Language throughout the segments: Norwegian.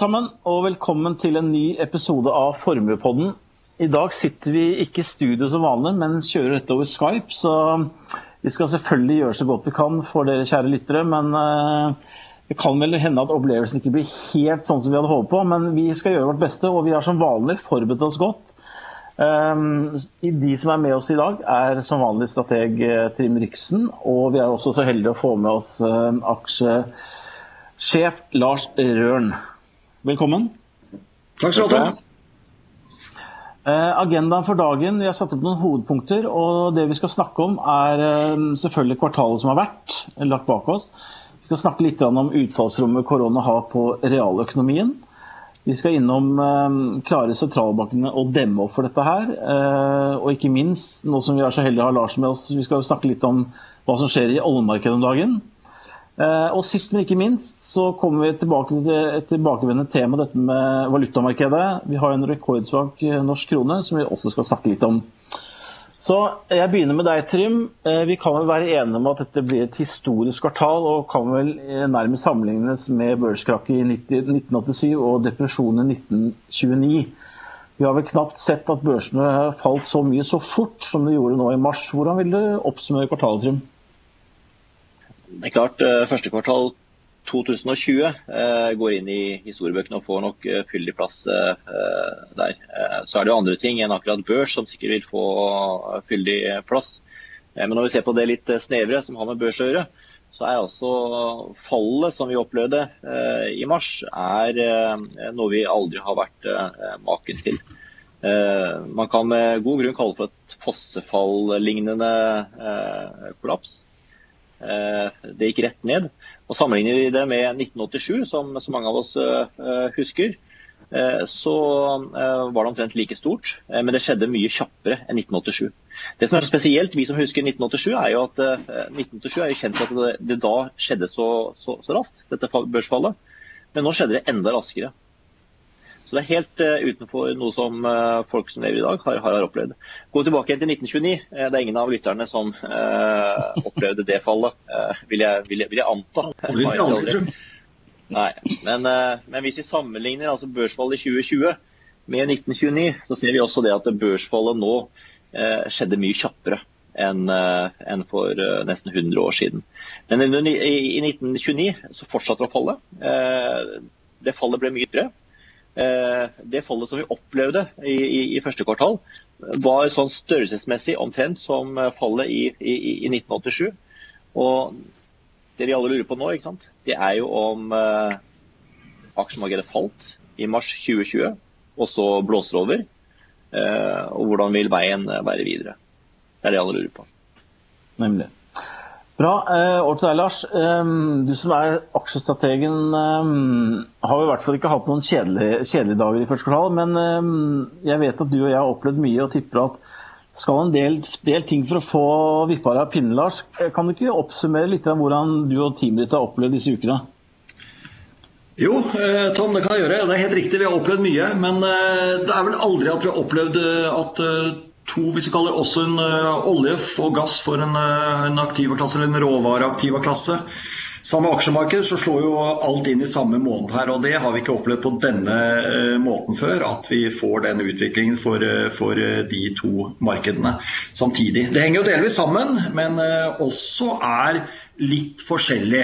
Sammen, og velkommen til en ny episode av Formuepodden. I dag sitter vi ikke i studio som vanlig, men kjører dette over Skype. Så vi skal selvfølgelig gjøre så godt vi kan for dere kjære lyttere. Men uh, det kan vel hende at opplevelsen ikke blir helt sånn som vi hadde håpet på. Men vi skal gjøre vårt beste, og vi har som vanlig forberedt oss godt. Um, de som er med oss i dag, er som vanlig strateg Trim Trym Riksen. Og vi er også så heldige å få med oss aksjesjef Lars Rørn. Velkommen. Takk skal du ha. Uh, agendaen for dagen, Vi har satt opp noen hovedpunkter. og Det vi skal snakke om, er selvfølgelig kvartalet som har vært, lagt bak oss. Vi skal snakke litt om utfallsrommet korona har på realøkonomien. Vi skal innom eh, klare sentralbankene og demme opp for dette her. Eh, og ikke minst, nå som vi er så heldige å ha Lars med oss, vi skal snakke litt om hva som skjer i oljemarkedet om dagen. Eh, og sist, men ikke minst, så kommer vi tilbake til et tilbakevendende tema, dette med valutamarkedet. Vi har en rekordsvak norsk krone som vi også skal snakke litt om. Så Jeg begynner med deg, Trym. Eh, vi kan vel være enige om at dette blir et historisk kvartal, og kan vel eh, nærmest sammenlignes med børskrakket i 1987 og depresjonen i 1929. Vi har vel knapt sett at børsene falt så mye så fort som de gjorde nå i mars. Hvordan vil du oppsummere kvartalet, Trym? Det er klart, eh, Første kvartal 2020 eh, går inn i historiebøkene og får nok eh, fyldig plass der. Så er det jo andre ting enn akkurat børs som sikkert vil få fyldig plass. Men når vi ser på det litt snevre, som har med børs å gjøre, så er altså fallet som vi opplevde i mars, er noe vi aldri har vært maken til. Man kan med god grunn kalle for et fossefall-lignende kollaps. Det gikk rett ned. Og Sammenligner vi det med 1987, som så mange av oss uh, husker, uh, så var det omtrent like stort. men det skjedde mye kjappere enn 1987. Det som er spesielt, vi som husker 1987, er jo at 1987 er jo kjent for at det da skjedde så, så, så raskt, dette børsfallet. Men nå skjedde det enda raskere. Så det er helt uh, utenfor noe som uh, folk som lever i dag, har, har opplevd. Gå tilbake til 1929. Uh, eh, det er ingen av lytterne som opplevde det fallet, vil jeg, vil, jeg, vil, jeg, anta. Nei, men, men, hvis vi sammenligner altså børsfallet i 2020 med 1929, så ser vi også det at børsfallet nå skjedde mye kjappere enn en for nesten 100 år siden. Men i, i 1929 så fortsatte det å falle. Det fallet ble mye større. Eh, det fallet som vi opplevde i, i, i, første kvartal, var sånn størrelsesmessig omtrent som eh, fallet i, i 1987. Og det vi alle lurer på nå, det er jo om eh, aksjemarkedet falt i mars 2020, og så blåser det over. Eh, og hvordan vil veien være videre? Det er det alle lurer på. Nemlig. Bra. Eh, over til deg, Lars. Eh, du som er aksjestrategen, eh, har i hvert fall ikke hatt noen kjedelige, kjedelige dager i første kvartal. Men jeg vet at du og jeg har opplevd mye og tipper at skal en del, del ting for å få vippa av pinnen, Lars. Kan du ikke oppsummere litt av hvordan du og teamet ditt har opplevd disse ukene? Jo, Tom, det kan jeg gjøre. Det er helt riktig, vi har opplevd mye. Men det er vel aldri at vi har opplevd at to, hvis vi kaller også en uh, olje og gass for en, uh, en aktiva klasse, eller en råvareaktiva klasse. Samme aksjemarked så slår jo alt inn i samme måned her, og det har vi ikke opplevd på denne uh, måten før. At vi får den utviklingen for, for de to markedene samtidig. Det henger jo delvis sammen, men også er litt forskjellig.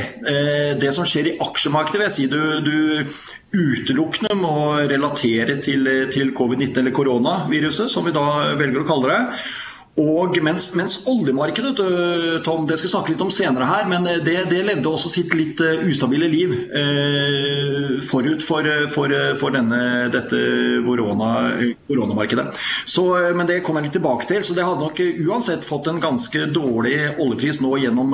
Det som skjer i aksjemarkedet, vil jeg si du, du utelukkende må relatere til, til covid-19 eller koronaviruset, som vi da velger å kalle det. Og mens, mens, oljemarkedet, Tom, det skal snakke litt om senere her, men det, det levde også sitt litt uh, ustabile liv eh, forut for, for, for denne, dette korona, koronamarkedet. Men det kommer jeg litt tilbake til. Så det hadde nok uansett fått en ganske dårlig oljepris nå gjennom,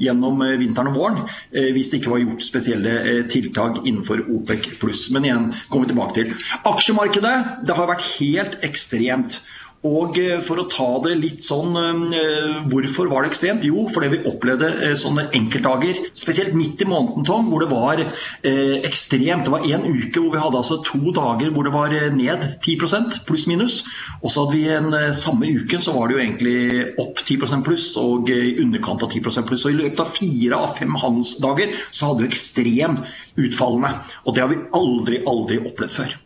gjennom vinteren og våren, hvis det ikke var gjort spesielle tiltak innenfor OPEC pluss. Men igjen kommer vi tilbake til. Aksjemarkedet det har vært helt ekstremt. Og eh, for å ta det litt sånn eh, Hvorfor var det ekstremt? Jo, fordi vi opplevde eh, sånne enkeltdager, spesielt midt i måneden, Tom, hvor det var ekstremt. Det var en uke hvor vi hadde altså to dager hvor det var ned 10% pluss-minus. Og så hadde vi en samme uken så var det jo egentlig opp 10% pluss og i underkant av 10% pluss. Og i løpet av fire av fem handelsdager så hadde vi ekstremt utfallende. Og det har vi aldri, aldri opplevd før.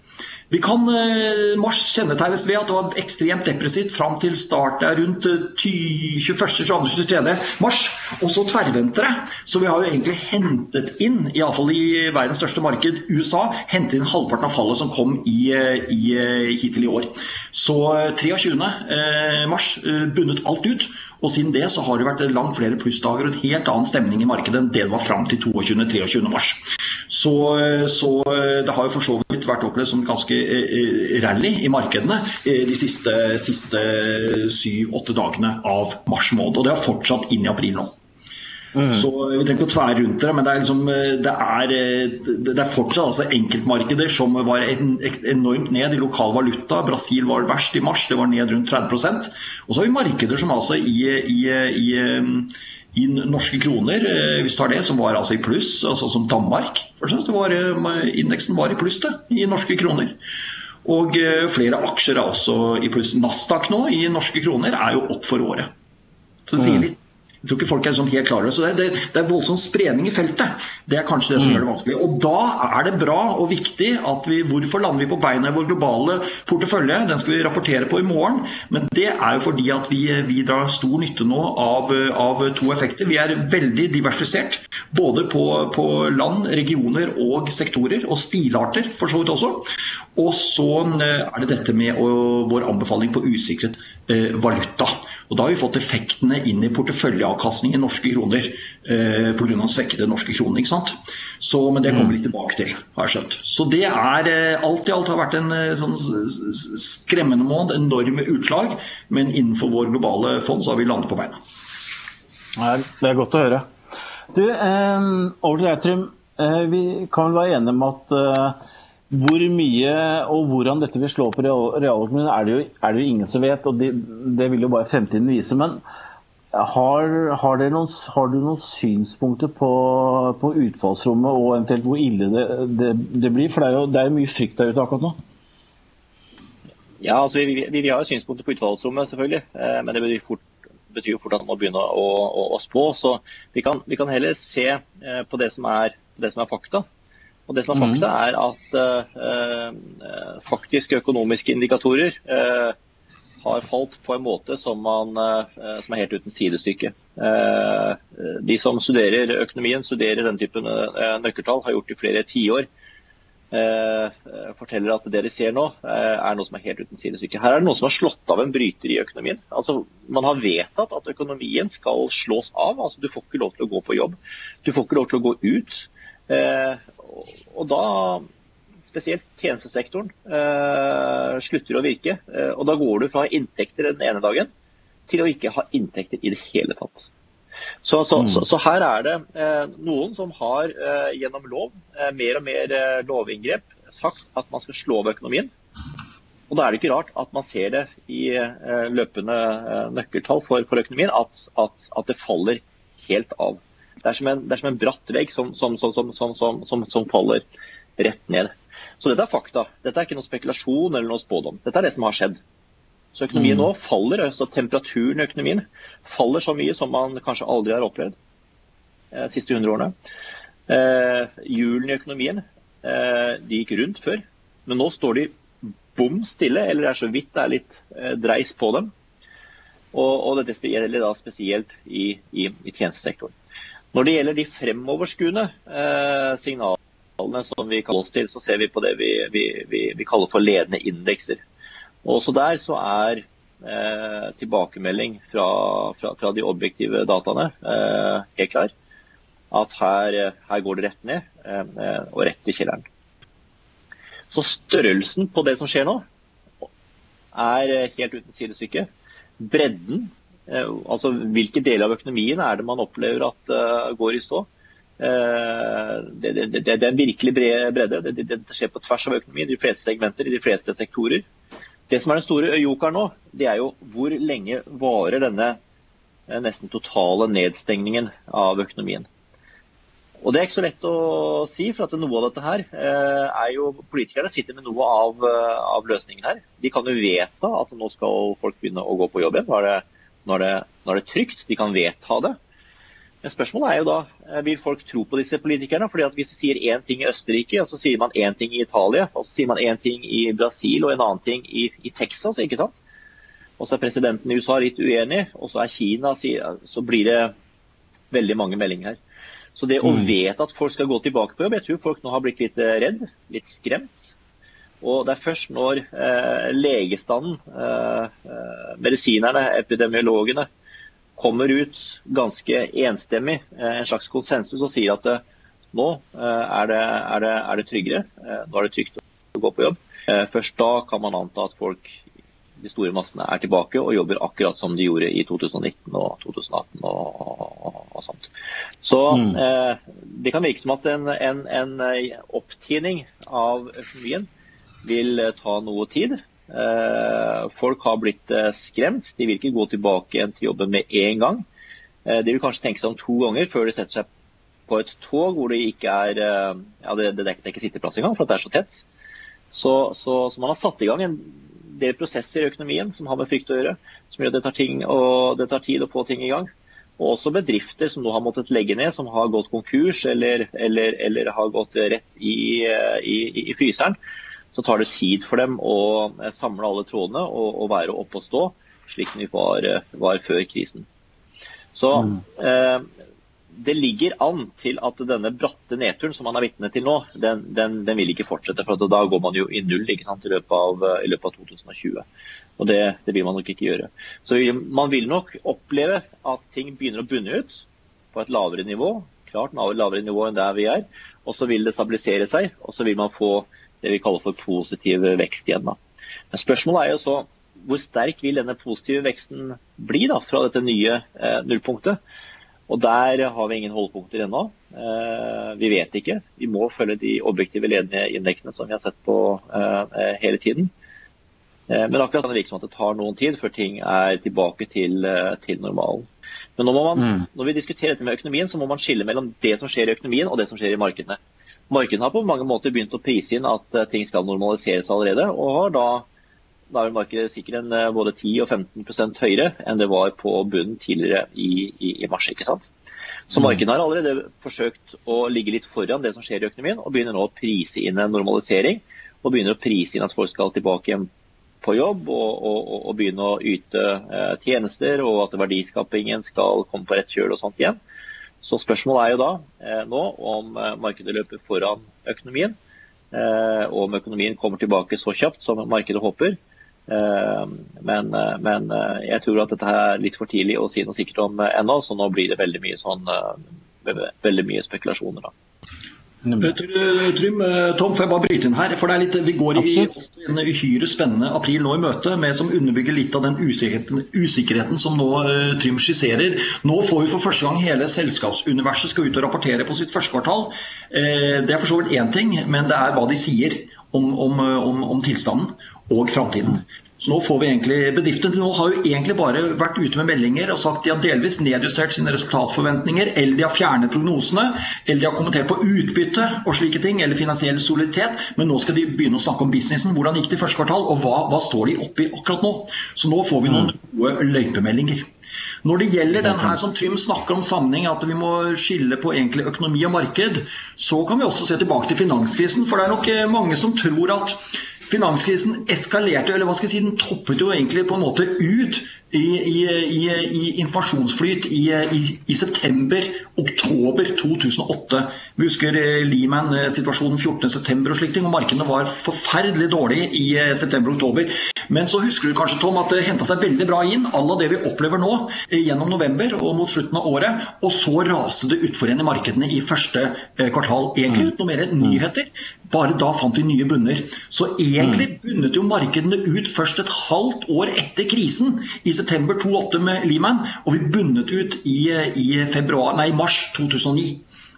Vi kan eh, Mars kjennetegnes ved at det var ekstremt depressivt fram til start rundt 21.-22.-23. Eh, mars. Og så tverrventere. Så vi har jo egentlig hentet inn, iallfall i verdens største marked, USA, hentet inn halvparten av fallet som kom i, eh, i, hittil i år. Så 23. mars bundet alt ut. Og siden det så har det vært langt flere plussdager og en helt annen stemning i markedet enn det det var fram til 22.-23. mars. Så, så, det har jo for så vidt vært opplevd som ganske eh, rally i markedene eh, de siste syv-åtte dagene av mars måned. Og det har fortsatt inn i april nå. Mm. Så Vi trenger ikke å tvære rundt det, men det er, liksom, det er, det er fortsatt altså enkeltmarkeder som var enormt ned i lokal valuta. Brasil var verst i mars, det var ned rundt 30% Og så har vi markeder som altså i, i, i i norske kroner, eh, hvis du tar det, som var altså i pluss, altså som Danmark. Var, eh, indeksen var i pluss det, i norske kroner. Og eh, flere aksjer er også i pluss. Nasdaq nå i norske kroner er jo opp for året. Så det sier mm. litt jeg tror ikke folk er sånn helt klare. Så det, det, det, er voldsom spredning i feltet. Det er kanskje det som mm. gjør det vanskelig. Og da er det bra og viktig at vi Hvorfor lander vi på beina i vår globale portefølje? Den skal vi rapportere på i morgen. Men det er jo fordi at vi, vi drar stor nytte nå av, av, to effekter. Vi er veldig diversifisert. Både på, på land, regioner og sektorer. Og stilarter, for så vidt også. Og så eh, er det dette med å, vår anbefaling på usikret eh, valuta. Og Da har vi fått effektene inn i porteføljeavkastning i norske kroner eh, pga. den svekkede norske kronen. ikke sant? Så, men det kommer vi litt tilbake til, har jeg skjønt. Så det er eh, alt i alt har vært en eh, sånn skremmende måned, enorme utslag. Men innenfor vår globale fond så har vi landet på beina. Det er godt å høre. Du, eh, over til deg, Trym. Eh, vi kan vel være enige om at eh, hvor mye og hvordan dette vil slå på realøkonomien, er, er det jo ingen som vet. og det, det, vil jo bare fremtiden vise. Men har, har, noen, har du noen synspunkter på, på, utfallsrommet og eventuelt hvor ille det, det, det blir? For det er, jo, det er mye frykt der ute akkurat nå. Ja, altså vi, vi, vi har jo synspunkter på utfallsrommet, selvfølgelig. Eh, men det betyr, fort, betyr jo fort at man må begynne å, å, å spå. Så vi kan, vi kan, heller se eh, på det som er, det som er fakta. Og det som er fakta, mm. er at uh, faktiske økonomiske indikatorer uh, har falt på en måte som, man, uh, som er helt uten sidestykke. de som studerer økonomien, studerer denne typen nøkkeltall, har gjort det i flere tiår. forteller at det de ser nå, er noe som er helt uten sidestykke. Her er det noe som har slått av en bryter i økonomien. Altså, man har vedtatt at økonomien skal slås av. Altså, du får ikke lov til å gå på jobb. Du får ikke lov til å gå ut. Eh, og da spesielt tjenestesektoren eh, slutter å virke. Eh, og da går du fra inntekter den ene dagen til å ikke ha inntekter i det hele tatt. Så, så, mm. så, så her er det eh, noen som har eh, gjennom lov, eh, mer og mer lovinngrep, sagt at man skal slå av økonomien. Og Da er det ikke rart at man ser det i løpende nøkkeltall for, for økonomien, at, at, at det faller helt av. Det er som en, er som en bratt vegg som, som, som, som, faller rett ned. Så dette er fakta. Dette er ikke noe spekulasjon eller noe spådom. Dette er det som har skjedd. Så økonomien mm. nå faller, altså temperaturen i økonomien faller så mye som man kanskje aldri har opplevd de eh, siste 100 årene. Eh, hjulene i økonomien eh, de gikk rundt før, men nå står de bom stille, eller det er så vidt det er litt eh, dreis på dem. Og, og dette gjelder da spesielt i, i, i tjenestesektoren. Når det gjelder de fremoverskuende eh, signalene som vi kaller oss til, så ser vi på det vi, vi, vi, vi kaller for ledende indekser. Også der så er eh, tilbakemelding fra, fra, fra, de objektive dataene eh, helt klar. At her, her, går det rett ned, eh, og rett i kjelleren. Så størrelsen på det som skjer nå, er helt uten sidestykke. Bredden Eh, altså Hvilke deler av økonomien er det man opplever at uh, går i stå? Uh, det, det, det, det, er en virkelig bred bredde. Det, skjer på tvers av økonomien, i de fleste segmenter, i de fleste sektorer. Det som er den store jokeren nå, det er jo hvor lenge varer denne eh, nesten totale nedstengningen av økonomien. Og Det er ikke så lett å si, for at noe av dette her eh, er jo Politikerne sitter med noe av, eh, av, løsningen her. De kan jo vedta at nå skal folk begynne å gå på jobb igjen. Nå er det, nå er det, er trygt. De kan vedta det. Men spørsmålet er jo da, eh, vil folk tro på disse politikerne? Fordi at Hvis de sier én ting i Østerrike, og så sier man én ting i Italia, og så sier man én ting i Brasil og en annen ting i, i, Texas, ikke sant? Og så er presidenten i USA litt uenig, og så er Kina Så blir det veldig mange meldinger her. Så det å mm. vite at folk skal gå tilbake på jobb, jeg tror folk nå har blitt litt eh, redd, litt skremt. Og det er først når eh, legestanden, eh, eh medisinerne, epidemiologene, kommer ut ganske enstemmig, eh, en slags konsensus, og sier at eh, nå eh, er det, er, det, er det, tryggere, nå er det trygt å gå på jobb. Først da kan man anta at folk, de store massene, er tilbake og jobber akkurat som de gjorde i 2019 og 2018 og, og, og sånt. Så mm. eh, det kan virke som at en, en, en opptining av økonomien vil ta noe tid. Eh, folk har blitt eh, skremt. De vil ikke gå tilbake igjen til jobben med en gang. Eh, de vil kanskje tenke seg om to ganger før de setter seg på et tog hvor det ikke er ja, det, det, er ikke sitteplass engang, for det er så tett. Så, så, så, man har satt i gang en del prosesser i økonomien som har med frykt å gjøre, som gjør at det tar, ting, det tar tid å få ting i gang. Og også bedrifter som nå har måttet legge ned, som har gått konkurs eller, eller, eller har gått rett i, i, i fryseren så tar det tid for dem å eh, samle alle trådene og, og være oppe og stå, slik som vi var, eh, var før krisen. Så mm. eh, det ligger an til at denne bratte nedturen som man er vitne til nå, den, den, den, vil ikke fortsette. for Da går man jo i null sant, i, løpet av, i løpet av 2020. Og det, det, vil man nok ikke gjøre. Så man vil nok oppleve at ting begynner å bunne ut på et lavere nivå. Klart lavere nivå enn der vi er. Og så vil det stabilisere seg, og så vil man få det vi kaller for positiv vekst igjen. Da. Men spørsmålet er jo så hvor sterk vil denne positive veksten bli da, fra dette nye eh, nullpunktet? Og Der har vi ingen holdepunkter ennå. Eh, vi vet ikke. Vi må følge de objektive ledende indeksene som vi har sett på eh, hele tiden. Eh, men akkurat det virker som at det tar noen tid før ting er tilbake til, eh, til normalen. Men man, mm. når vi diskuterer dette med økonomien, så må man skille mellom det som skjer i økonomien og det som skjer i markedene. Markedene har på mange måter begynt å prise inn at eh, ting skal normaliseres allerede. og har da da er markedet sikkert en, eh, både 10 og 15% høyere enn det var på bunnen tidligere i, i, i mars. ikke sant? Så markedet har allerede forsøkt å ligge litt foran det som skjer i økonomien, og begynner nå å prise inn en normalisering. Og begynner å prise inn at folk skal tilbake på jobb og, og, og begynne å yte eh, tjenester, og at verdiskapingen skal komme på rett kjøl og sånt igjen. Så spørsmålet er jo da eh, nå om eh, markedet løper foran økonomien, eh, og om økonomien kommer tilbake så kjapt som markedet håper. Men, men, jeg tror at dette er litt for tidlig å si noe sikkert om ennå, så nå blir det veldig mye, sånn, veldig mye spekulasjoner. da. Trym, Tom, får jeg bare bryte inn her? For det litt, Vi går i en uhyre spennende april nå i møte, med som underbygger litt av den usikkerheten, usikkerheten som nå uh, Trym skisserer. Nå får vi for første gang hele selskapsuniverset skal ut og rapportere på sitt første kvartal. Uh, det er for så vidt én ting, men det er hva de sier om, om, om, om tilstanden og framtiden. Så nå får vi egentlig, Bedriftene nå har jo egentlig bare vært ute med meldinger og sagt de har delvis nedjustert sine resultatforventninger, eller de har fjernet prognosene, eller de har kommentert på utbytte og slike ting, eller finansiell soliditet. Men nå skal de begynne å snakke om businessen. Hvordan gikk det i første kvartal, og hva, hva står de oppi akkurat nå? Så nå får vi noen mm. gode løypemeldinger. Når det gjelder den her som Trym snakker om sammenheng, at vi må skille på egentlig økonomi og marked, så kan vi også se tilbake til finanskrisen. For det er nok eh, mange som tror at Finanskrisen eskalerte, eller hva skal jeg si, den toppet jo egentlig på en måte ut i, i, i, i informasjonsflyt i, september-oktober 2008. Vi husker eh, Lehman-situasjonen 14.9. og slikt, og markedene var forferdelig dårlige i eh, september-oktober. Men så husker du kanskje, Tom, at det henta seg veldig bra inn, à det vi opplever nå eh, gjennom november og mot slutten av året. Og så raste det utfor igjen i markedene i første kvartal. Egentlig uten noe mer nyheter. Bare da fant vi nye bunner. Så egentlig mm. bunnet jo markedene ut først et halvt år etter krisen, i september 2008 med Lehman, og vi bundet ut i, i februar, nei, mars 2009.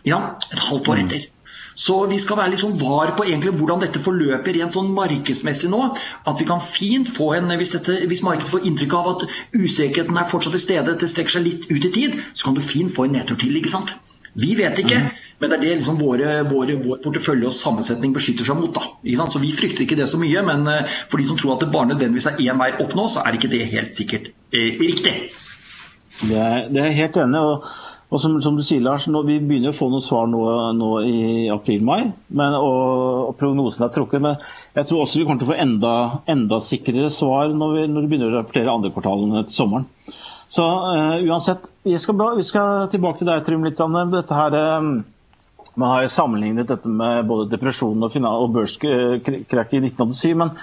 Ja, et halvt år mm. etter. Så vi skal være litt sånn var på egentlig hvordan dette forløper rent sånn markedsmessig nå. At vi kan fint få en, hvis, dette, hvis markedet får inntrykk av at usikkerheten er fortsatt til stede, det strekker seg litt ut i tid, så kan du fint få en nedtur til. ikke sant? Vi vet ikke, mm. Men det er det liksom våre, våre, vår portefølje og sammensetning beskytter seg mot. da. Så Vi frykter ikke det så mye, men eh, for de som tror at det bare nødvendigvis er én vei opp nå, så er ikke det helt sikkert eh, riktig. Det er, det er helt enig og, og som, som, du sier, Lars, nå, Vi begynner å få noen svar nå, nå i april-mai, og, og, prognosen er trukket. Men jeg tror også vi kommer til å få enda, enda sikrere svar når vi, når vi begynner å rapportere andre kvartalene til sommeren. Så uh, uansett, vi skal, vi skal, tilbake til deg, Trym. litt. Dette her, um, man har jo sammenlignet dette med både depresjonen og, og børskrakket i 1987. men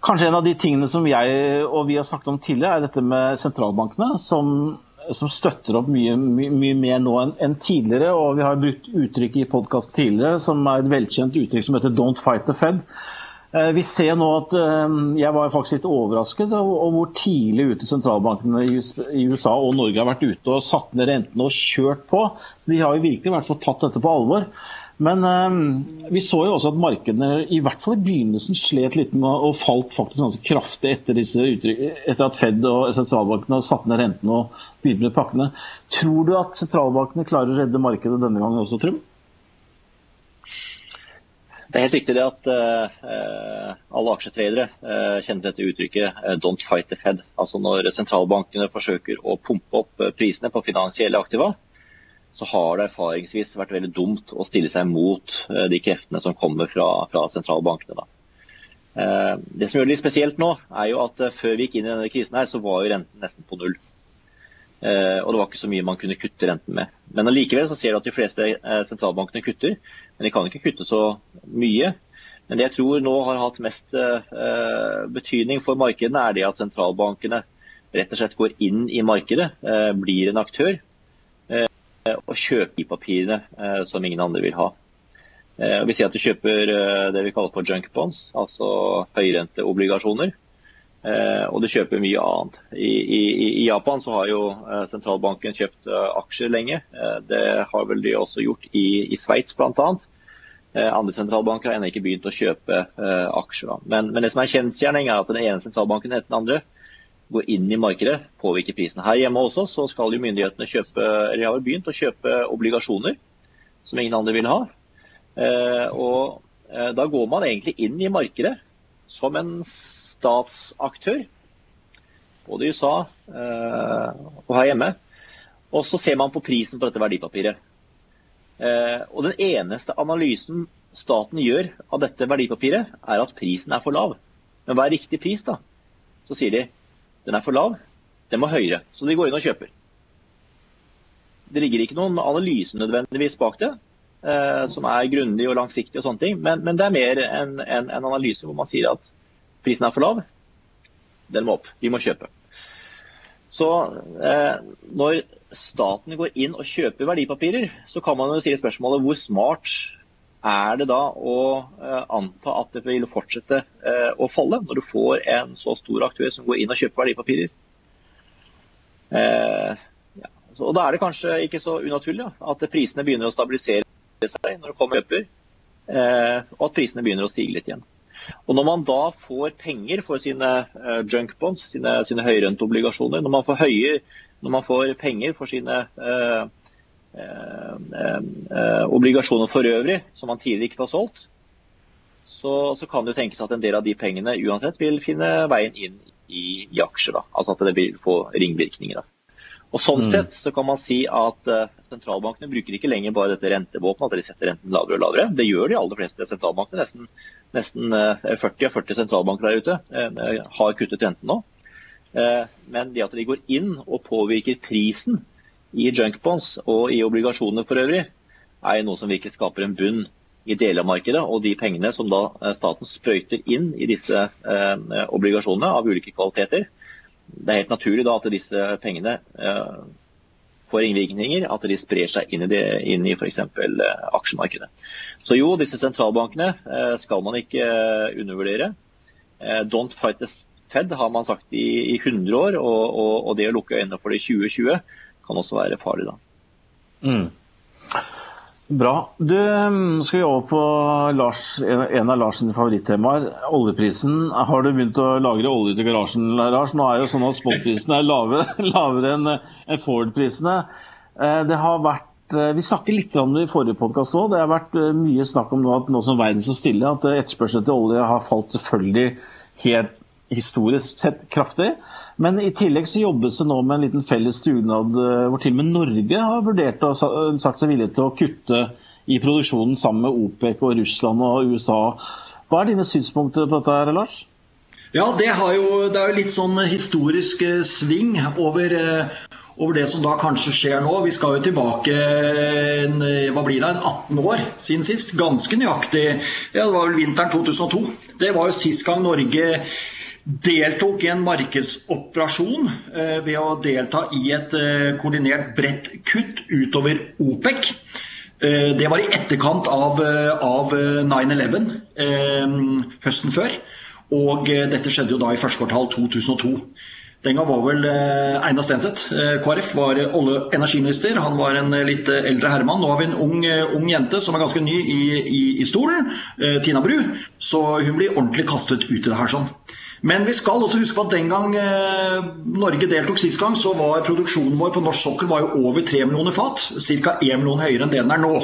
Kanskje en av de tingene som jeg og vi har snakket om tidligere, er dette med sentralbankene, som, som støtter opp mye, mye, mye mer nå enn, en tidligere. og Vi har brukt uttrykk i podkast tidligere som er et velkjent uttrykk som heter 'don't fight the Fed'. Eh, vi ser nå at eh, Jeg var faktisk litt overrasket over hvor tidlig ute sentralbankene i USA og Norge har vært ute og satt ned rentene og kjørt på. Så De har jo virkelig vært tatt dette på alvor. Men um, vi så jo også at markedene i hvert fall i begynnelsen slet litt med og falt faktisk ganske kraftig etter, disse etter at Fed og sentralbankene har satt ned rentene og begynt med pakkene. Tror du at sentralbankene klarer å redde markedet denne gangen også, Trym? Det er helt riktig det at uh, alle aksjetradere uh, kjenner dette uttrykket uh, 'don't fight the Fed'. Altså Når sentralbankene forsøker å pumpe opp prisene på finansielle aktiva, så har det erfaringsvis vært veldig dumt å stille seg mot de kreftene som kommer fra, fra sentralbankene. Det som gjør det litt spesielt nå, er jo at før vi gikk inn i denne krisen, her, så var jo renten nesten på null. Og det var ikke så mye man kunne kutte renten med. Men allikevel så ser du at de fleste sentralbankene kutter. Men de kan ikke kutte så mye. Men det jeg tror nå har hatt mest eh, betydning for markedene, er det at sentralbankene rett og slett går inn i markedet, eh, blir en aktør eh, og kjøper de papirene eh, som ingen andre vil ha. Eh, vi sier at du kjøper eh, det vi kaller for junk bonds, altså høyrenteobligasjoner. Og du kjøper mye annet. I, i, I, Japan så har jo sentralbanken kjøpt aksjer lenge. det har vel de også gjort i, i Sveits bl.a. Eh, andre sentralbanker har ennå ikke begynt å kjøpe eh, aksjer. Men, men, det som er kjensgjerning, er at den ene sentralbanken etter den andre går inn i markedet, påvirker prisen. Her hjemme også så skal jo myndighetene kjøpe, eller har begynt å kjøpe obligasjoner som ingen andre vil ha. Eh, og da går man egentlig inn i markedet som en statsaktør, både i USA og her hjemme. Og så ser man på prisen på dette verdipapiret. Eh, og Den eneste analysen staten gjør av dette verdipapiret, er at prisen er for lav. Men hva er riktig pris, da? Så sier de den er for lav, den må høyere. Så de går inn og kjøper. Det ligger ikke noen analyse nødvendigvis bak det, eh, som er grundig og langsiktig, og sånne ting, men, men det er mer en, en, en, analyse hvor man sier at prisen er for lav, den må opp. Vi må kjøpe. Så eh, når staten går inn og kjøper verdipapirer, så kan man jo stille spørsmålet hvor smart er det da å eh, anta at det vil fortsette eh, å falle, når du får en så stor aktør som går inn og kjøper verdipapirer? Eh, ja. og Da er det kanskje ikke så unaturlig ja, at prisene begynner å stabilisere seg når det kommer kjøper, eh, og at prisene begynner å stige litt igjen. Og Når man da får penger for sine uh, junk bonds, sine, sine høyrenteobligasjoner, når man får høye når man får penger for sine eh, eh, eh, obligasjoner for øvrig, som man tidligere ikke har solgt, så, så, kan det tenkes at en del av de pengene uansett vil finne veien inn i, i aksjer. Da. Altså at det vil få ringvirkninger. Da. Og Sånn mm. sett så kan man si at uh, sentralbankene bruker ikke lenger bare dette rentevåpenet, at de setter renten lavere og lavere. Det gjør de aller fleste sentralbankene. Nesten, nesten uh, 40 av 40 sentralbanker der ute uh, har kuttet renten nå. Eh, men det at de går inn og påvirker prisen i junkbonds og i obligasjoner for øvrig, er noe som virkelig skaper en bunn i deler av markedet. Og de pengene som da eh, staten sprøyter inn i disse eh, obligasjonene av ulike kvaliteter, det er helt naturlig da at disse pengene får ringvirkninger, at de sprer seg inn i, det, inn i f.eks. aksjemarkedet. Så jo, disse sentralbankene skal man ikke undervurdere. Don't fight the Fed har man sagt i, i 100 år, og, og, og, det å lukke øynene for det i 2020 kan også være farlig. da. Mm. Bra. Du, skal vi over på Lars, en av Lars sine favorittemaer, oljeprisen. Har du begynt å lagre olje til garasjen, Lars? Nå er jo sånn at spotprisene er lavere, lavere enn Ford-prisene. Eh, det har vært eh, vi snakket litt om det i forrige podkast òg. Det har vært eh, mye snakk om nå at nå som verden står stille, at etterspørselen til olje har falt selvfølgelig helt historisk sett kraftig. Men i tillegg så jobbes det nå med en liten felles dugnad eh, hvor til og med Norge har vurdert og sagt seg villig til å kutte i produksjonen sammen med OPEC og Russland og USA. Hva er dine synspunkter på dette, her, Lars? Ja, det, jo, det er jo litt sånn historisk eh, sving over, eh, over, det som da kanskje skjer nå. Vi skal jo tilbake en, hva blir det, en 18 år siden sist. Ganske nøyaktig. Ja, det var vel vinteren 2002. Det var jo sist gang Norge deltok i en markedsoperasjon eh, ved å delta i et eh, koordinert bredt kutt utover OPEC. Eh, det var i etterkant av, av 9-11 høsten før. Og dette skjedde jo da i første kvartal 2002. Den gang var vel Einar Stenseth, KrF, var olje- og energiminister. Han var en litt eldre herremann. Nå har vi en ung, ung jente som er ganske ny i, i, i stolen, Tina Bru. Så hun blir ordentlig kastet ut i det her sånn. Men vi skal også huske på at den gang eh, Norge deltok sist gang, så var produksjonen vår på norsk sokkel var jo over 3 millioner fat. Ca. 1 million høyere enn det den er nå.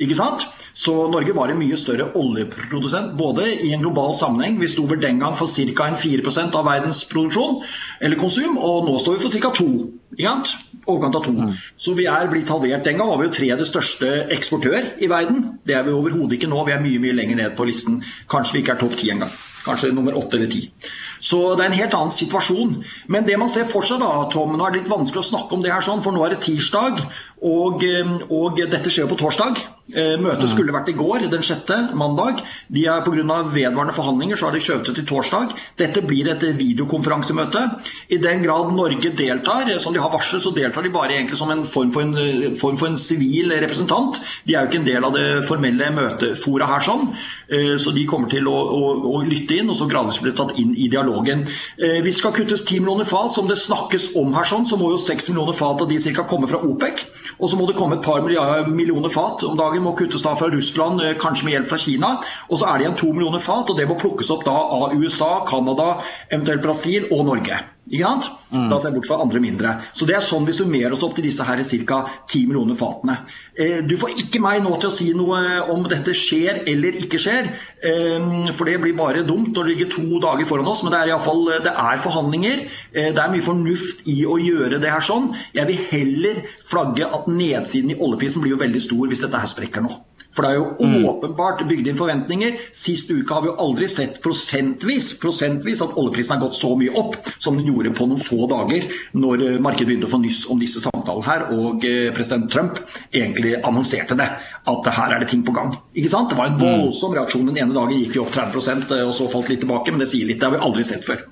Ikke sant? Så Norge var en mye større oljeprodusent, både i en global sammenheng. Vi sto vel den gang for ca. 4% av verdens produksjon eller konsum, og nå står vi for ca. 2 Overkant av to. Mm. Så vi er blitt halvert. Den gang var vi jo tredje største eksportør i verden. Det er vi overhodet ikke nå. Vi er mye mye lenger ned på listen. Kanskje vi ikke er topp ti engang. Kanskje nummer åtte eller ti. Så det er en helt annen situasjon. Men det man ser for seg, da, Tom, nå er det litt vanskelig å snakke om det her sånn, for nå er det tirsdag, og, eh, og dette skjer jo på torsdag. Eh, møtet mm. skulle vært i går, den sjette, mandag. De er Pga. vedvarende forhandlinger så har de skjøvet det til torsdag. Dette blir et videokonferansemøte. I den grad Norge deltar, som de har varslet, så deltar de bare egentlig som en form for en, form for en sivil representant. De er jo ikke en del av det formelle møtefora her, sånn. Eh, så de kommer til å, å, å lytte inn, og så gradvis bli tatt inn i dialogen. Eh, vi skal kuttes 10 millioner fat, som det snakkes om her, sånn, så må jo 6 millioner fat av de ca. komme fra OPEC. Og så må det komme et par millioner fat om dagen må kuttes da fra Russland, eh, kanskje med hjelp fra Kina. Og så er det igjen 2 millioner fat, og det må plukkes opp da av USA, Canada, eventuelt Brasil og Norge. Ikke sant? Mm. Da ser jeg bort fra andre mindre. Så Det er sånn vi summerer oss opp til disse her ca. 10 millioner fatene. Eh, du får ikke meg nå til å si noe om dette skjer eller ikke skjer. Eh, for det blir bare dumt når det ligger to dager foran oss. Men det er iallfall det er forhandlinger. Eh, det er mye fornuft i å gjøre det her sånn. Jeg vil heller flagge at nedsiden i oljeprisen blir jo veldig stor hvis dette her sprekker nå. For det er jo mm. åpenbart bygd inn forventninger. Sist uke har vi jo aldri sett prosentvis, prosentvis at oljeprisen har gått så mye opp som den gjorde på noen få dager når eh, markedet begynte å få nyss om disse samtalene her, og eh, president Trump egentlig annonserte det. At her er det ting på gang. Ikke sant? Det var en mm. voldsom reaksjon. Den ene dagen gikk vi opp 30 eh, og så falt litt tilbake, men det sier litt. Det har vi aldri sett før.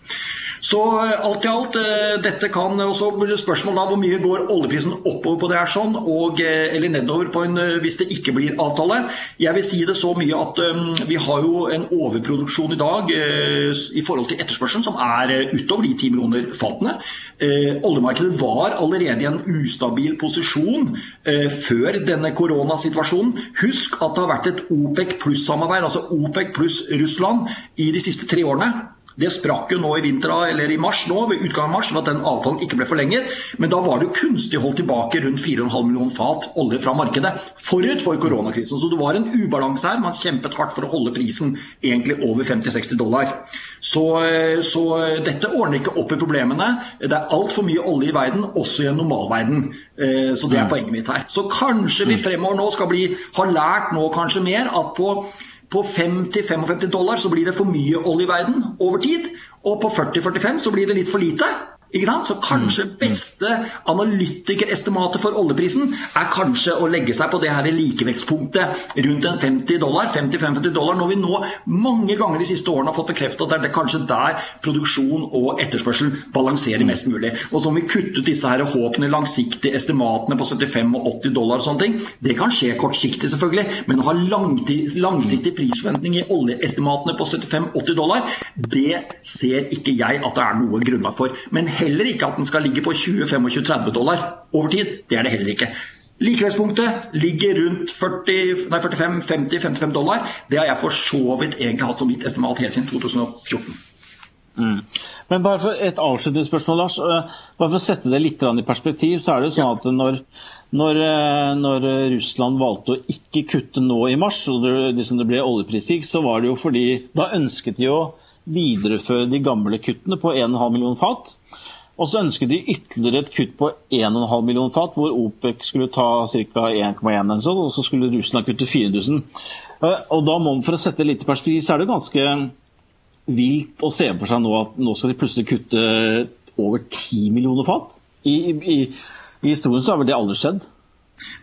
Så eh, alt i alt, eh, dette kan og så blir det spørsmål da hvor mye går oljeprisen oppover på det her sånn, og, eh, eller nedover på en, hvis det ikke blir avtale. Jeg vil si det så mye at um, vi har jo en overproduksjon i dag uh, i forhold til etterspørselen som er utover de 10 millioner fatene. Uh, oljemarkedet var allerede i en ustabil posisjon uh, før denne koronasituasjonen. Husk at det har vært et OPEC pluss-samarbeid, altså OPEC pluss Russland, i de siste tre årene. Det sprakk jo nå i vinter, eller i mars nå, ved utgangen av mars, ved at den avtalen ikke ble forlenget. Men da var det jo kunstig holdt tilbake rundt 4,5 millioner fat olje fra markedet. Forut for koronakrisen. Så det var en ubalanse her. Man kjempet hardt for å holde prisen egentlig over 50-60 dollar. Så, så, dette ordner ikke opp i problemene. Det er altfor mye olje i verden, også i en normalverden. Eh, så det er mm. poenget mitt her. Så kanskje vi mm. fremover nå skal bli, ha lært nå kanskje mer at på på 50-55 dollar så blir det for mye olje i verden over tid. Og på 40-45 så blir det litt for lite. Så kanskje mm. beste analytikerestimatet for oljeprisen er kanskje å legge seg på det her likevektspunktet rundt en 50 dollar, 50-50 dollar, når vi nå mange ganger de siste årene har fått bekreftet at det er kanskje der produksjon og etterspørsel balanserer mest mulig. Og så om vi kuttet disse her håpene, langsiktige estimatene på 75 og 80 dollar og sånne ting, det kan skje kortsiktig selvfølgelig, men å ha langsiktig prisforventning i oljeestimatene på 75-80 dollar, det ser ikke jeg at det er noe grunnlag for. Men heller ikke at den skal ligge på 20-25-30 dollar over tid. Det er det heller ikke. Likevektspunktet ligger rundt 45-50-55 dollar. Det har jeg for så vidt egentlig hatt som mitt estimat helt siden 2014. Mm. Men bare for Et avslutningsspørsmål, Lars. Eh, bare for å sette det litt i perspektiv, så er det jo sånn at når, når, eh, når Russland valgte å ikke kutte nå i mars, og det, liksom det ble oljepriskrig, så var det jo fordi da ønsket de å videreføre de gamle kuttene på 1,5 million fat. Og så ønsket de ytterligere et kutt på 1,5 million fat, hvor OPEC skulle ta ca. 1,1 og så skulle Russland kutte 4000. Eh, og da må man, For å sette litt i perspektiv, så er det ganske vilt å se for seg nå at nå skal de plutselig kutte over 10 millioner fat. I, i, i historien så har vel det aldri skjedd.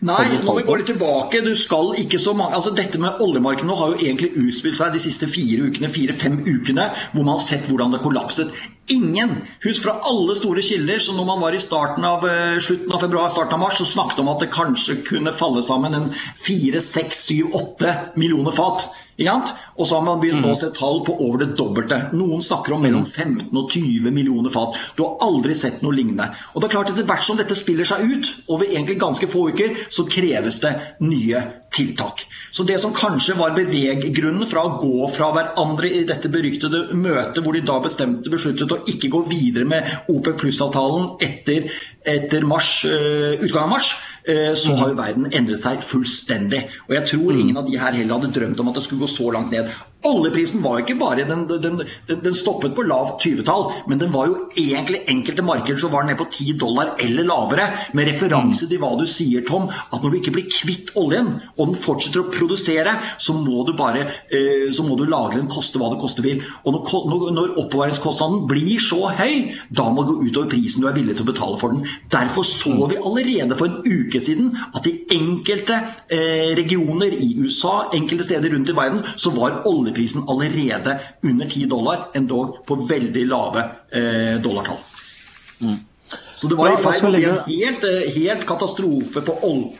Nei, nå går litt tilbake. Du skal ikke så mange altså Dette med oljemarkedet nå har jo egentlig utspilt seg de siste fire ukene, fire-fem ukene, hvor man har sett hvordan det kollapset. Ingen, husk fra alle store kilder, så når man var i starten av, uh, slutten av februar, starten av mars, så snakket om at det kanskje kunne falle sammen en fire, seks, syv, åtte millioner fat. Og så har man begynt mm. å se tall på over det dobbelte. Noen snakker om mellom 15 mm. og 20 millioner fat. Du har aldri sett noe lignende. Og det er klart Etter hvert som dette spiller seg ut, over egentlig ganske få uker, så kreves det nye tiltak. Så det som kanskje var beveggrunnen fra å gå fra hverandre i dette beryktede møtet, hvor de da bestemte besluttet å ikke gå videre med OPEC pluss-avtalen etter, etter mars, uh, utgangen av mars, så har jo verden endret seg fullstendig. Og jeg tror ingen av de her heller hadde drømt om at det skulle gå så langt ned. Oljeprisen var ikke bare den, den, den stoppet på lavt 20-tall, men den var jo egentlig enkelte markeder som var den ned på 10 dollar eller lavere, med referanse til hva du sier, Tom, at når du ikke blir kvitt oljen, og den fortsetter å produsere, så må du bare eh, så må du lagre den koste hva det koste vil. Og når, når oppbevaringskostnaden blir så høy, da må det gå utover prisen du er villig til å betale for den. Derfor så vi allerede for en uke siden at i enkelte eh, regioner i USA, enkelte steder rundt i verden, så var oljeprisen oljeprisen allerede under 10 dollar, endog på veldig lave eh, dollartall. Mm. Så det var i ferd med en helt, eh, helt, katastrofe på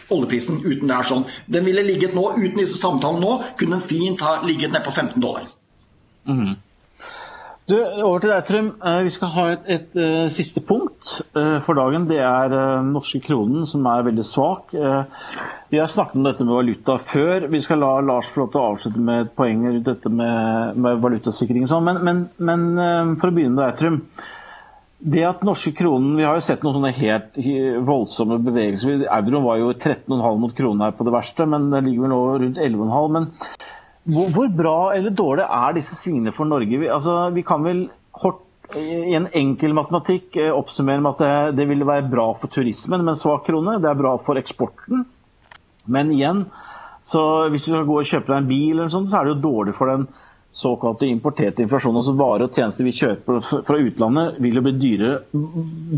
oljeprisen uten det er sånn. Den ville ligget nå, uten disse samtalene nå, kunne den fint ha ligget ned på 15 dollar. Mm. Du, over til deg, Trym. Eh, vi skal ha et, et, et uh, siste punkt uh, for dagen. Det er uh, norske kronen, som er veldig svak. vi har snakket om dette med valuta før. Vi skal la Lars få avslutte med et poeng rundt dette med, med valutasikring. Sånn. Men, men, men for å begynne med deg, Trym. Det at norske kronen, Vi har jo sett noen sånne helt voldsomme bevegelser. Euroen var jo 13,5 mot kronen her på det verste, men det ligger vel nå rundt 11,5. Men hvor, hvor, bra eller dårlig er disse svingene for Norge? Vi, altså, vi kan vel hort, i en enkel matematikk eh, oppsummere med at det, det ville være bra for turismen med en svak krone. Det er bra for eksporten. Men igjen, hvis du skal gå og kjøpe deg en bil, sånt, så er det jo dårlig for den såkalte importerte inflasjonen. Altså varer og tjenester vi kjøper fra utlandet, vil jo bli dyrere.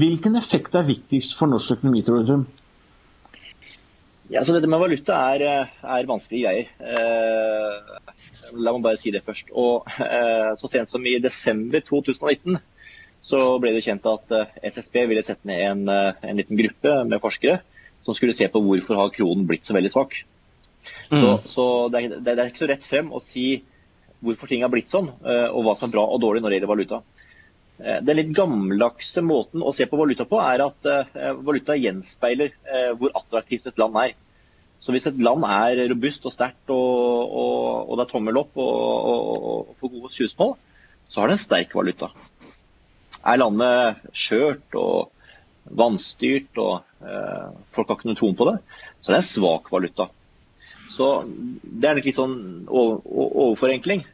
Hvilken effekt er viktigst for norsk økonomi, tror du? Ja, så Dette med valuta er, eh, er vanskelige greier. Eh, la meg bare si det først. Og eh, Så sent som i desember 2019 så ble det kjent at eh, SSB ville sette ned en, eh, en, liten gruppe med forskere som skulle se på hvorfor har kronen blitt så veldig svak. Mm. Så, så det, er, det, er, ikke så rett frem å si hvorfor ting har blitt sånn, og hva som er bra og dårlig når det gjelder valuta. Eh, den litt gammeldagse måten å se på valuta på er at eh, valuta gjenspeiler eh, hvor attraktivt et land er. Så Hvis et land er robust og sterkt og, og, og, det er tommel opp og, og får gode skuespill, så har det en sterk valuta. Er landet skjørt og vanstyrt og eh, folk har ikke noe troen på det, så det er en svak valuta. Så Det er en litt sånn overforenkling.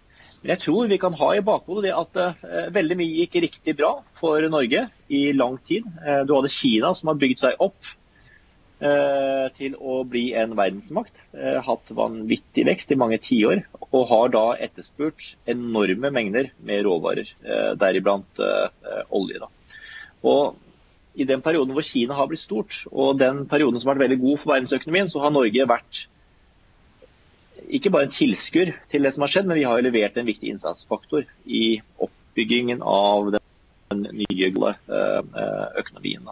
Men jeg tror vi kan ha i bakhodet det at uh, veldig mye gikk riktig bra for Norge i lang tid. Uh, du hadde Kina som har bygd seg opp uh, til å bli en verdensmakt. hatt vanvittig vekst i mange tiår. Og har da etterspurt enorme mengder med råvarer, deriblant olje. Da. Og i den perioden hvor Kina har blitt stort, og den perioden som har vært veldig god for verdensøkonomien, så har Norge vært ikke bare en tilskuer til det som har skjedd, men vi har jo levert en viktig innsatsfaktor i oppbyggingen av den nye eh, økonomien.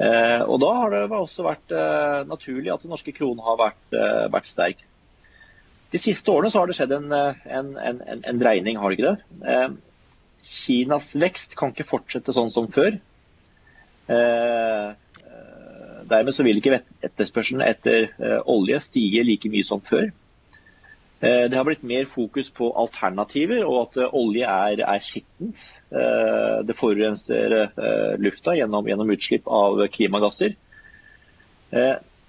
Eh, og da har det også vært eh, naturlig at den norske kronen har vært, vært sterk. De siste årene har det skjedd en, en, en, en dreining, har det ikke det? Kinas vekst kan ikke fortsette sånn som før. Dermed så vil ikke etterspørselen etter olje stige like mye som før. Det har blitt mer fokus på alternativer, og at olje er, er skittent. Det forurenser lufta gjennom, gjennom utslipp av klimagasser.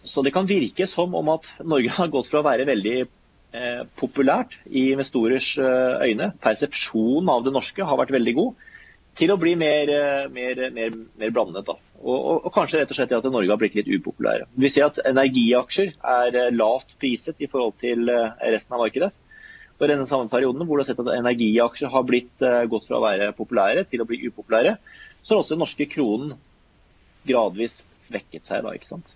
Så det kan virke som om at Norge har gått fra å være veldig eh, populært i investorers eh, øyne, persepsjonen av det norske har vært veldig god, til å bli mer, eh, mer, mer, mer blandet. Da. Og, og, og, kanskje rett og slett at Norge har blitt litt upopulære. Vi ser at energiaksjer er eh, lavt priset i forhold til eh, resten av markedet. Og i denne samme perioden hvor du har sett at energiaksjer har blitt, uh, gått fra å være populære til å bli upopulære, så har også den norske kronen gradvis svekket seg. da, ikke sant?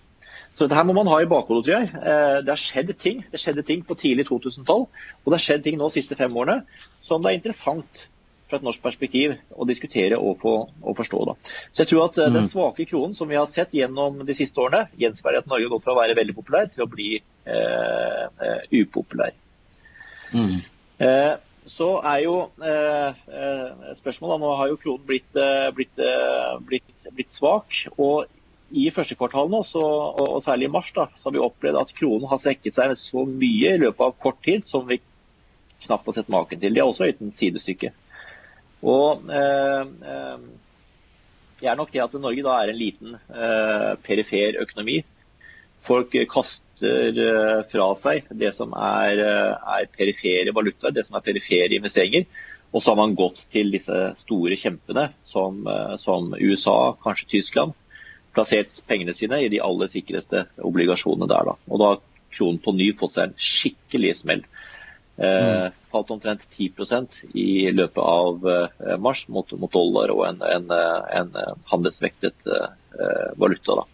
Så dette her må man ha i bakhodet, tror jeg. Eh, det har skjedd ting. Det skjedde ting på tidlig 2000-tall, og det har skjedd ting nå de siste fem årene som det er interessant fra et norsk perspektiv å diskutere og, få, og forstå. Da. Så jeg tror at mm. Den svake kronen som vi har sett gjennom de siste årene, gjenspeiler at Norge har gått fra å være veldig populær til å bli eh, eh upopulær. Mm. Eh, så er jo eh, spørsmålet Nå har jo kronen blitt, blitt, blitt, blitt svak. og i første kvartal nå, så, og særlig i mars, da, så har vi opplevd at kronen har svekket seg så mye i løpet av kort tid som vi knapt har sett maken til. Det er også uten sidestykke. Og eh, eh, det er nok det at Norge da er en liten eh, perifer økonomi. Folk kaster fra seg det som er, er perifere valutaer, det som er perifere investeringer. Og så har man gått til disse store kjempene som, som USA, kanskje Tyskland plassert pengene sine i de aller sikreste obligasjonene der. Da. Og da har kronen på ny fått seg en skikkelig smell. Eh, mm. Falt omtrent 10% i løpet av eh, mars mot, mot, dollar og en, en, en handelsvektet eh, valuta. Da.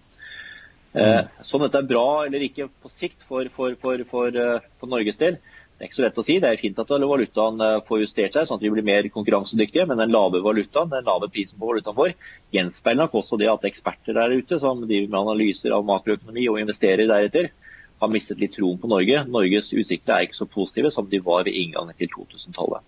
Eh, mm. Så om dette er bra eller ikke på sikt for, for, for, for, eh, Norges del, det er ikke så lett å si. Det er fint at valutaen eh, får justert seg, sånn at vi blir mer konkurransedyktige. Men den lave valutaen, den lave prisen på valutaen vår, gjenspeiler nok også det at eksperter der ute som driver med analyser av makroøkonomi og investerer deretter, har mistet litt troen på Norge. Norges utsikter er ikke så positive som de var ved inngangen til 2000-tallet.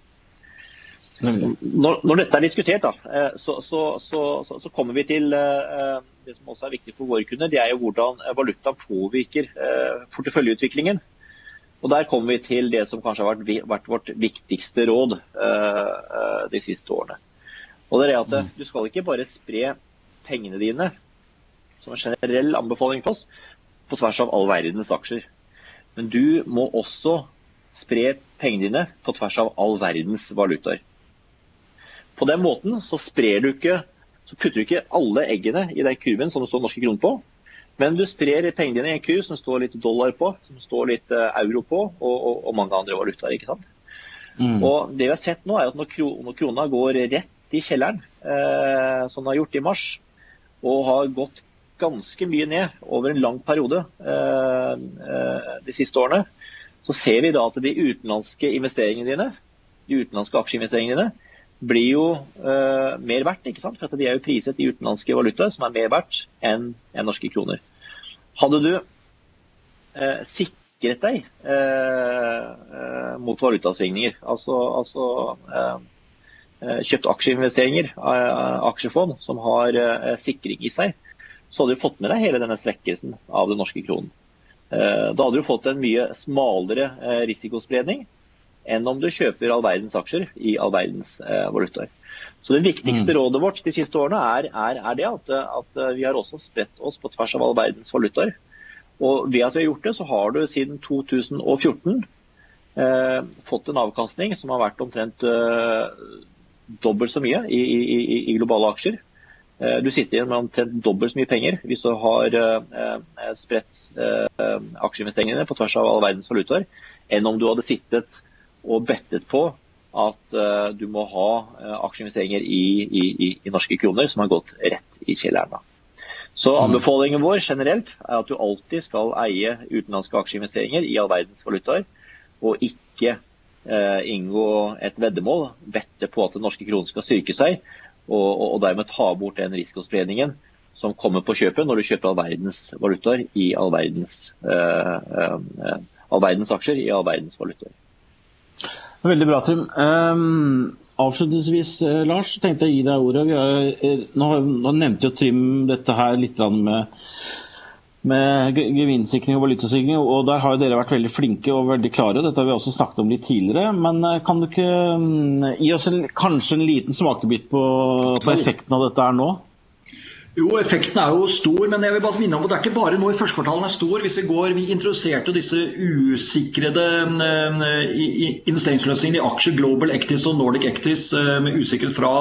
Når, når, dette er diskutert, da, eh, så, så, så, så, kommer vi til eh, det som også er viktig for våre kunder. Det er jo hvordan valutaen påvirker porteføljeutviklingen. Og Der kommer vi til det som kanskje har vært, vært vårt viktigste råd de siste årene. Og det er at mm. Du skal ikke bare spre pengene dine som en generell anbefaling for oss, på tvers av all verdens aksjer. Men du må også spre pengene dine på tvers av all verdens valutaer. På den måten så sprer du ikke så putter du ikke alle eggene i den kurven som det står norske kroner på, men du sprer pengene dine i en kurv som står litt dollar på, som står litt eh, euro på, og, og, og mange andre valutaer. ikke sant? Mm. Og det vi har sett nå er at Når, krona går rett i kjelleren, eh, som den har gjort i mars, og har gått ganske mye ned over en lang periode eh, eh, de siste årene, så ser vi da at de utenlandske investeringene dine, de utenlandske aksjeinvesteringene dine blir jo uh, mer verdt. ikke sant? For De er jo priset i utenlandske valuta, som er mer verdt enn en norske kroner. Hadde du uh, sikret deg uh, mot valutasvingninger, altså, altså kjøpt aksjeinvesteringer, aksjefond som har sikring i seg, så hadde du fått med deg hele denne svekkelsen av den norske kronen. Da hadde du fått en mye smalere risikospredning enn om du kjøper all verdens aksjer i all verdens eh, valutaer. Så Det viktigste mm. rådet vårt de siste årene er, er, er det at, at, eh, vi har også spredt oss på tvers av all verdens valutaer. Og Ved at vi har gjort det, så har du siden 2014 eh, fått en avkastning som har vært omtrent eh, dobbelt så mye i, i, i globale aksjer. Eh, du sitter igjen med omtrent dobbelt så mye penger hvis du har eh, spredt aksjeinvesteringene på tvers av all verdens valutaer, enn om du hadde sittet og bettet på at du må ha aksjeinvesteringer i, i, i, i, norske kroner som har gått rett i kjelleren. Så mm. Anbefalingen vår generelt er at du alltid skal eie utenlandske aksjeinvesteringer i all verdens valutaer, og ikke inngå et veddemål, vette på at den norske kronen skal styrke seg, og, og, dermed ta bort den risikospredningen som kommer på kjøpet når du kjøper all verdens valutaer i all verdens, all verdens aksjer i all verdens valutaer. Veldig bra, Trym. Um, avslutningsvis, eh, Lars, tenkte jeg å gi deg ordet. Har, nå, nå, nevnte jo Trym dette her litt med med gevinstsikring og valutasikring. og Der har jo dere vært veldig flinke og veldig klare. Dette har vi også snakket om litt tidligere. Men eh, kan du ikke mm, gi oss en, kanskje en liten smakebit på, på effekten av dette her nå? Jo, effekten er jo stor, men jeg vil bare minne om at det er ikke bare nå i første kvartal den er stor. Hvis Vi går, vi introduserte disse usikrede uh, investeringsløsningene i aksjer, Global Actis og Nordic Actis, uh, med usikkerhet fra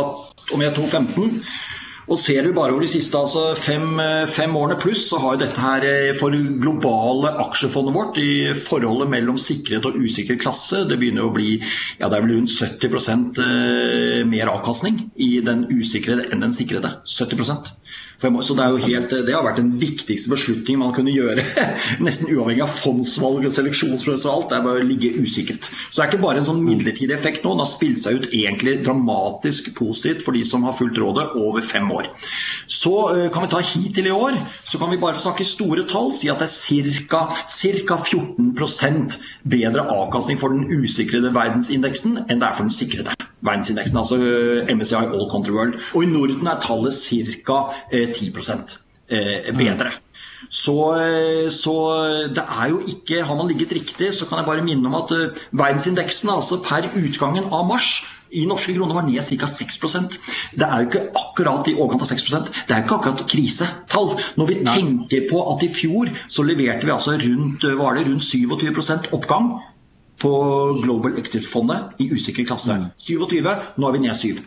om jeg 2015. Og Ser vi bare over de siste altså fem, fem, årene pluss, så har jo dette her eh, for globale aksjefondet vårt i forholdet mellom sikret og usikret klasse, det begynner å bli ja, det er vel rundt 70 eh, mer avkastning i den usikrede enn den sikrede. 70 så det, helt, det, har vært den viktigste beslutningen man kunne gjøre, nesten uavhengig av fondsvalg og seleksjonsprosess og alt. Det er bare å ligge usikkert. Så det er ikke bare en sånn midlertidig effekt nå. Den har spilt seg ut egentlig dramatisk positivt for de som har fulgt rådet over fem år. Så uh, kan vi ta hittil i år, så kan vi bare få snakke store tall si at det er ca. 14% bedre avkastning for den usikrede verdensindeksen enn det er for den sikrede verdensindeksen, altså eh, MSCI All Country World. Og i Norden er tallet ca. 10 eh, bedre. Så, eh, så, det er jo ikke Har man ligget riktig, så kan jeg bare minne om at verdensindeksen altså per utgangen av mars i norske kroner var ned ca. 6% Det er jo ikke akkurat i overkant av 6% Det er jo ikke akkurat krisetall. Når vi Nei. tenker på at i fjor så leverte vi altså rundt, var det rundt 27% oppgang på Global Equities-fondet i usikker klasse. Mm. 27, nå er vi ned 7.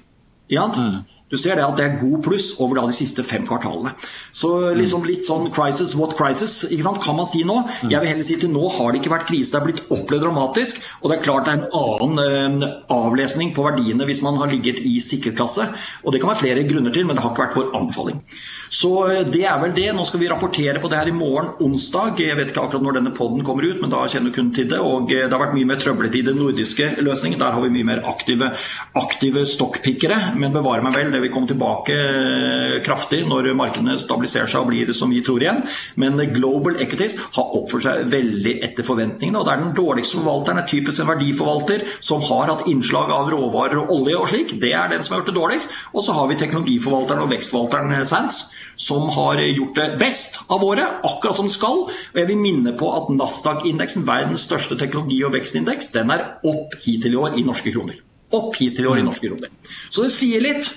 Ja, mm. Du ser det at det er god pluss over de siste fem kvartalene. Så liksom litt sånn crisis, what crisis, ikke sant, kan man si nå. Mm. Jeg vil heller si til nå har det ikke vært krise, det er blitt opplevd dramatisk. Og det er klart det er en annen eh, avlesning på verdiene hvis man har ligget i sikkerklasse. Og det kan være flere grunner til, men det har ikke vært for anbefaling. Så eh, det er vel det. Nå skal vi rapportere på det her i morgen onsdag. Jeg vet ikke akkurat når denne poden kommer ut, men da kjenner du kun til det. Og eh, det har vært mye mer trøblete i den nordiske løsningen. Der har vi mye mer aktive, aktive stokkpikkere. Men bevare meg vel, det vil komme tilbake eh, kraftig når markedene stabiliserer seg og blir som vi tror igjen. Men Global Equities har oppført seg veldig etter forventningene. Og det er den dårligste forvalteren, er typisk en verdiforvalter som har hatt innslag av råvarer og olje og slik. Det er den som har gjort det dårligst. Og så har vi teknologiforvalteren og vekstforvalteren Sands som har gjort det best av våre, akkurat som skal. Og jeg vil minne på at Nasdaq-indeksen, verdens største teknologi- og vekstindeks, den er opp hittil i år i norske kroner. Opp hittil i år i norske kroner. Så det sier litt.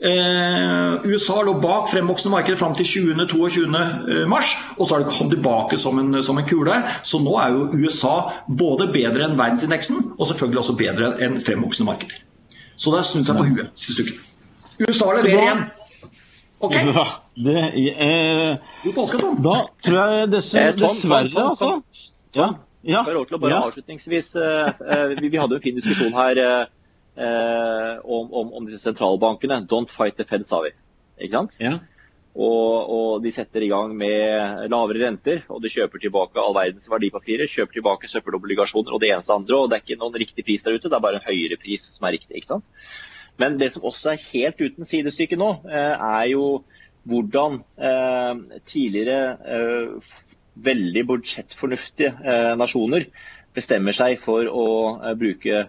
Eh, USA lå bak fremvoksende markeder fram til 20.-22. Eh, mars, og så har det kommet tilbake som en, som en, kule. Så nå er jo USA både bedre enn verdensindeksen, og selvfølgelig også bedre enn fremvoksende markeder. Så det har snudd seg på huet siste uken. USA leverer igjen. Ok. Ja, det, eh, da tror jeg dess, eh, dessverre, altså. Ja. Ja. Lov til å bare ja. avslutningsvis, eh, eh, vi, vi, hadde jo en fin diskusjon her eh, om, om, om, disse sentralbankene. Don't fight the Fed, sa vi. Ikke sant? Ja. Og, og, de setter i gang med lavere renter, og de kjøper tilbake all verdens verdipapirer. Kjøper tilbake søppelobligasjoner og det eneste andre. Og det er ikke noen riktig pris der ute, det er bare en høyere pris som er riktig. ikke sant? Men det som også er helt uten sidestykke nå, eh, er jo hvordan eh, tidligere eh, veldig budsjettfornuftige nasjoner bestemmer seg for å bruke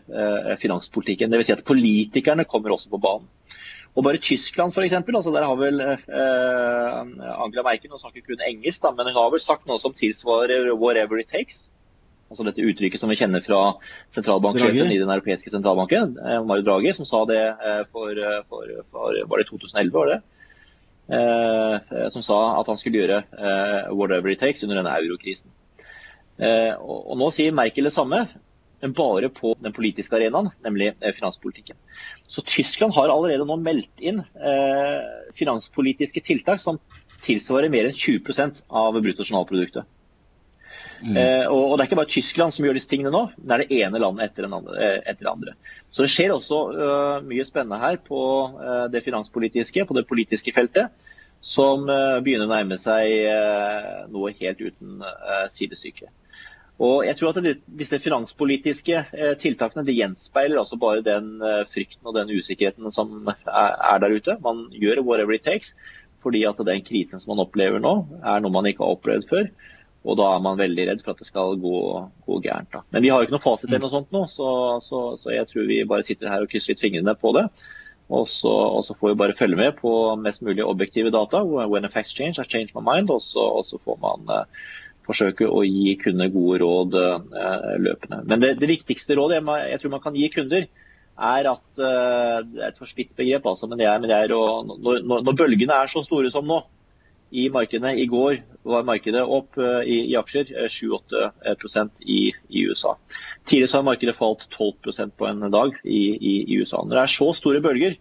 finanspolitikken. Dvs. Si at politikerne kommer også på banen. Og bare Tyskland f.eks. Altså der har vel Angela Merkel nå snakker kun engelsk, da, men hun har vel sagt noe som tilsvarer 'whatever it takes' altså dette uttrykket som vi kjenner fra sentralbanksjefen i den europeiske sentralbanken, eh, Mario Draghi, som sa det eh, for, eh, for, for var det 2011, var det? Eh, som sa at han skulle gjøre eh, whatever it takes under denne eurokrisen. Eh, og, nå sier Merkel det samme, men bare på den politiske arenaen, nemlig finanspolitikken. Så Tyskland har allerede nå meldt inn finanspolitiske tiltak som tilsvarer mer enn 20 av bruttonasjonalproduktet. Mm. Eh, og, og, Det er ikke bare Tyskland som gjør disse tingene nå, det er det ene landet etter, andre, eh, etter det andre. Så det skjer også uh, mye spennende her på uh, det finanspolitiske, på det politiske feltet, som uh, begynner å nærme seg noe helt uten sidestykke. Og jeg tror at det, Disse finanspolitiske tiltakene de gjenspeiler altså bare den frykten og den usikkerheten som er, er der ute. Man gjør whatever it takes, fordi at den krisen som man opplever nå, er noe man ikke har opplevd før. Og da er man veldig redd for at det skal gå, gå gærent. Da. Men vi har jo ikke noe fasit eller noe sånt nå, så, så, så, jeg tror vi bare sitter her og krysser litt fingrene på det. Og så, og så, får vi bare følge med på mest mulig objektive data. When a facts change, I change my mind. Og så, og får man uh, forsøke å gi kunder gode råd uh, løpende. Men det, det viktigste rådet jeg, jeg, tror man kan gi kunder, er at uh, Det er et forslitt begrep, altså, men det er, men det er å, når, når, bølgene er så store som nå i markedene I går var markedet opp i, i aksjer 7-8 i, i, USA. Tidligere har markedet falt 12% på en dag i, i, USA. Når det er så store bølger,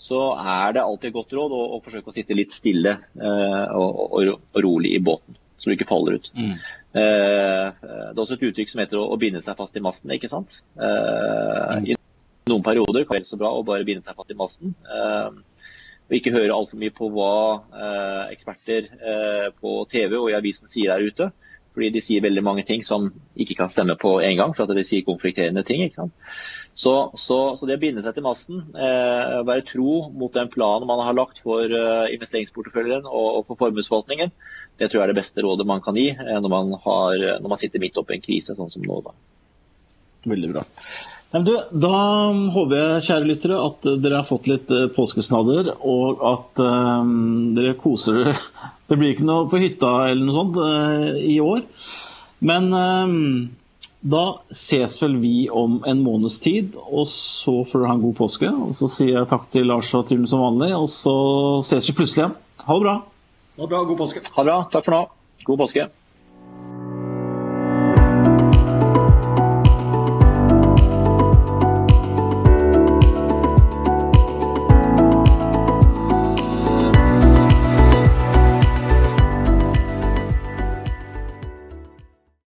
så er det alltid et godt råd å, å forsøke å sitte litt stille eh, og, og, og, rolig i båten, så du ikke faller ut. Mm. Eh, det er også et uttrykk som heter å, binde seg fast i masten. ikke sant? Eh, mm. I noen perioder kan det være så bra å bare binde seg fast i masten. Eh, og ikke høre altfor mye på hva eh, eksperter eh, på TV og i avisen sier der ute. Fordi de sier veldig mange ting som ikke kan stemme på en gang, for at de sier konflikterende ting. ikke sant? Så, så, så, det å binde seg til masten, eh, være tro mot den planen man har lagt for eh, investeringsporteføljen og, og, for formuesforvaltningen, det tror jeg er det beste rådet man kan gi eh, når, man har, når, man sitter midt oppe i en krise sånn som nå. Da. Veldig bra. Du, da håper jeg, kjære lyttere, at dere har fått litt eh, påskesnadder, og at um, dere koser dere. Det blir ikke noe på hytta eller noe sånt uh, i år. Men um, da ses vel vi om en måneds tid, og så får dere ha en god påske. Og så sier jeg takk til Lars og Trym som vanlig, og så ses vi plutselig igjen. Ha det bra. Ha det bra. God påske. Ha det bra. Takk for nå. God påske.